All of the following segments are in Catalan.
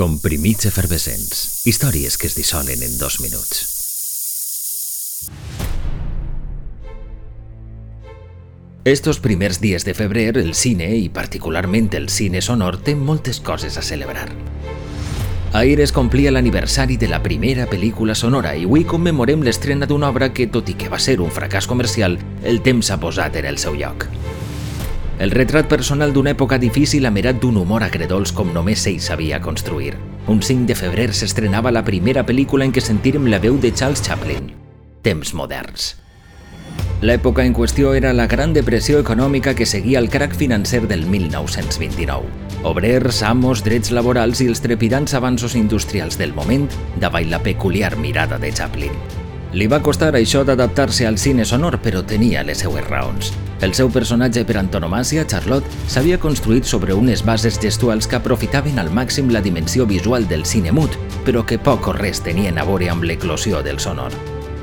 Comprimits efervescents. Històries que es dissolen en dos minuts. Estos primers dies de febrer, el cine, i particularment el cine sonor, té moltes coses a celebrar. Ahir es complia l'aniversari de la primera pel·lícula sonora i avui commemorem l'estrena d'una obra que, tot i que va ser un fracàs comercial, el temps ha posat en el seu lloc. El retrat personal d'una època difícil amerat d'un humor agredols com només ell sabia construir. Un 5 de febrer s'estrenava la primera pel·lícula en què sentirem la veu de Charles Chaplin. Temps moderns. L'època en qüestió era la Gran Depressió econòmica que seguia el crac financer del 1929. Obrers, amos, drets laborals i els trepidants avanços industrials del moment davall la peculiar mirada de Chaplin. Li va costar això d'adaptar-se al cine sonor, però tenia les seues raons. El seu personatge per antonomàsia, Charlotte, s'havia construït sobre unes bases gestuals que aprofitaven al màxim la dimensió visual del cine mut, però que poc o res tenien a veure amb l'eclosió del sonor.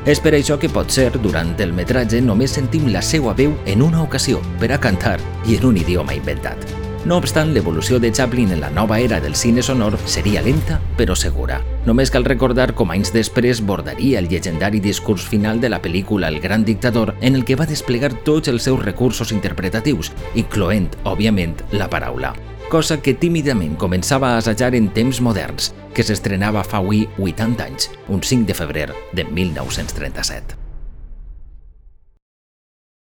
És per això que pot ser, durant el metratge, només sentim la seva veu en una ocasió, per a cantar i en un idioma inventat. No obstant, l'evolució de Chaplin en la nova era del cine sonor seria lenta però segura. Només cal recordar com anys després bordaria el llegendari discurs final de la pel·lícula El gran dictador en el que va desplegar tots els seus recursos interpretatius, incloent, òbviament, la paraula cosa que tímidament començava a assajar en temps moderns, que s'estrenava fa avui 80 anys, un 5 de febrer de 1937.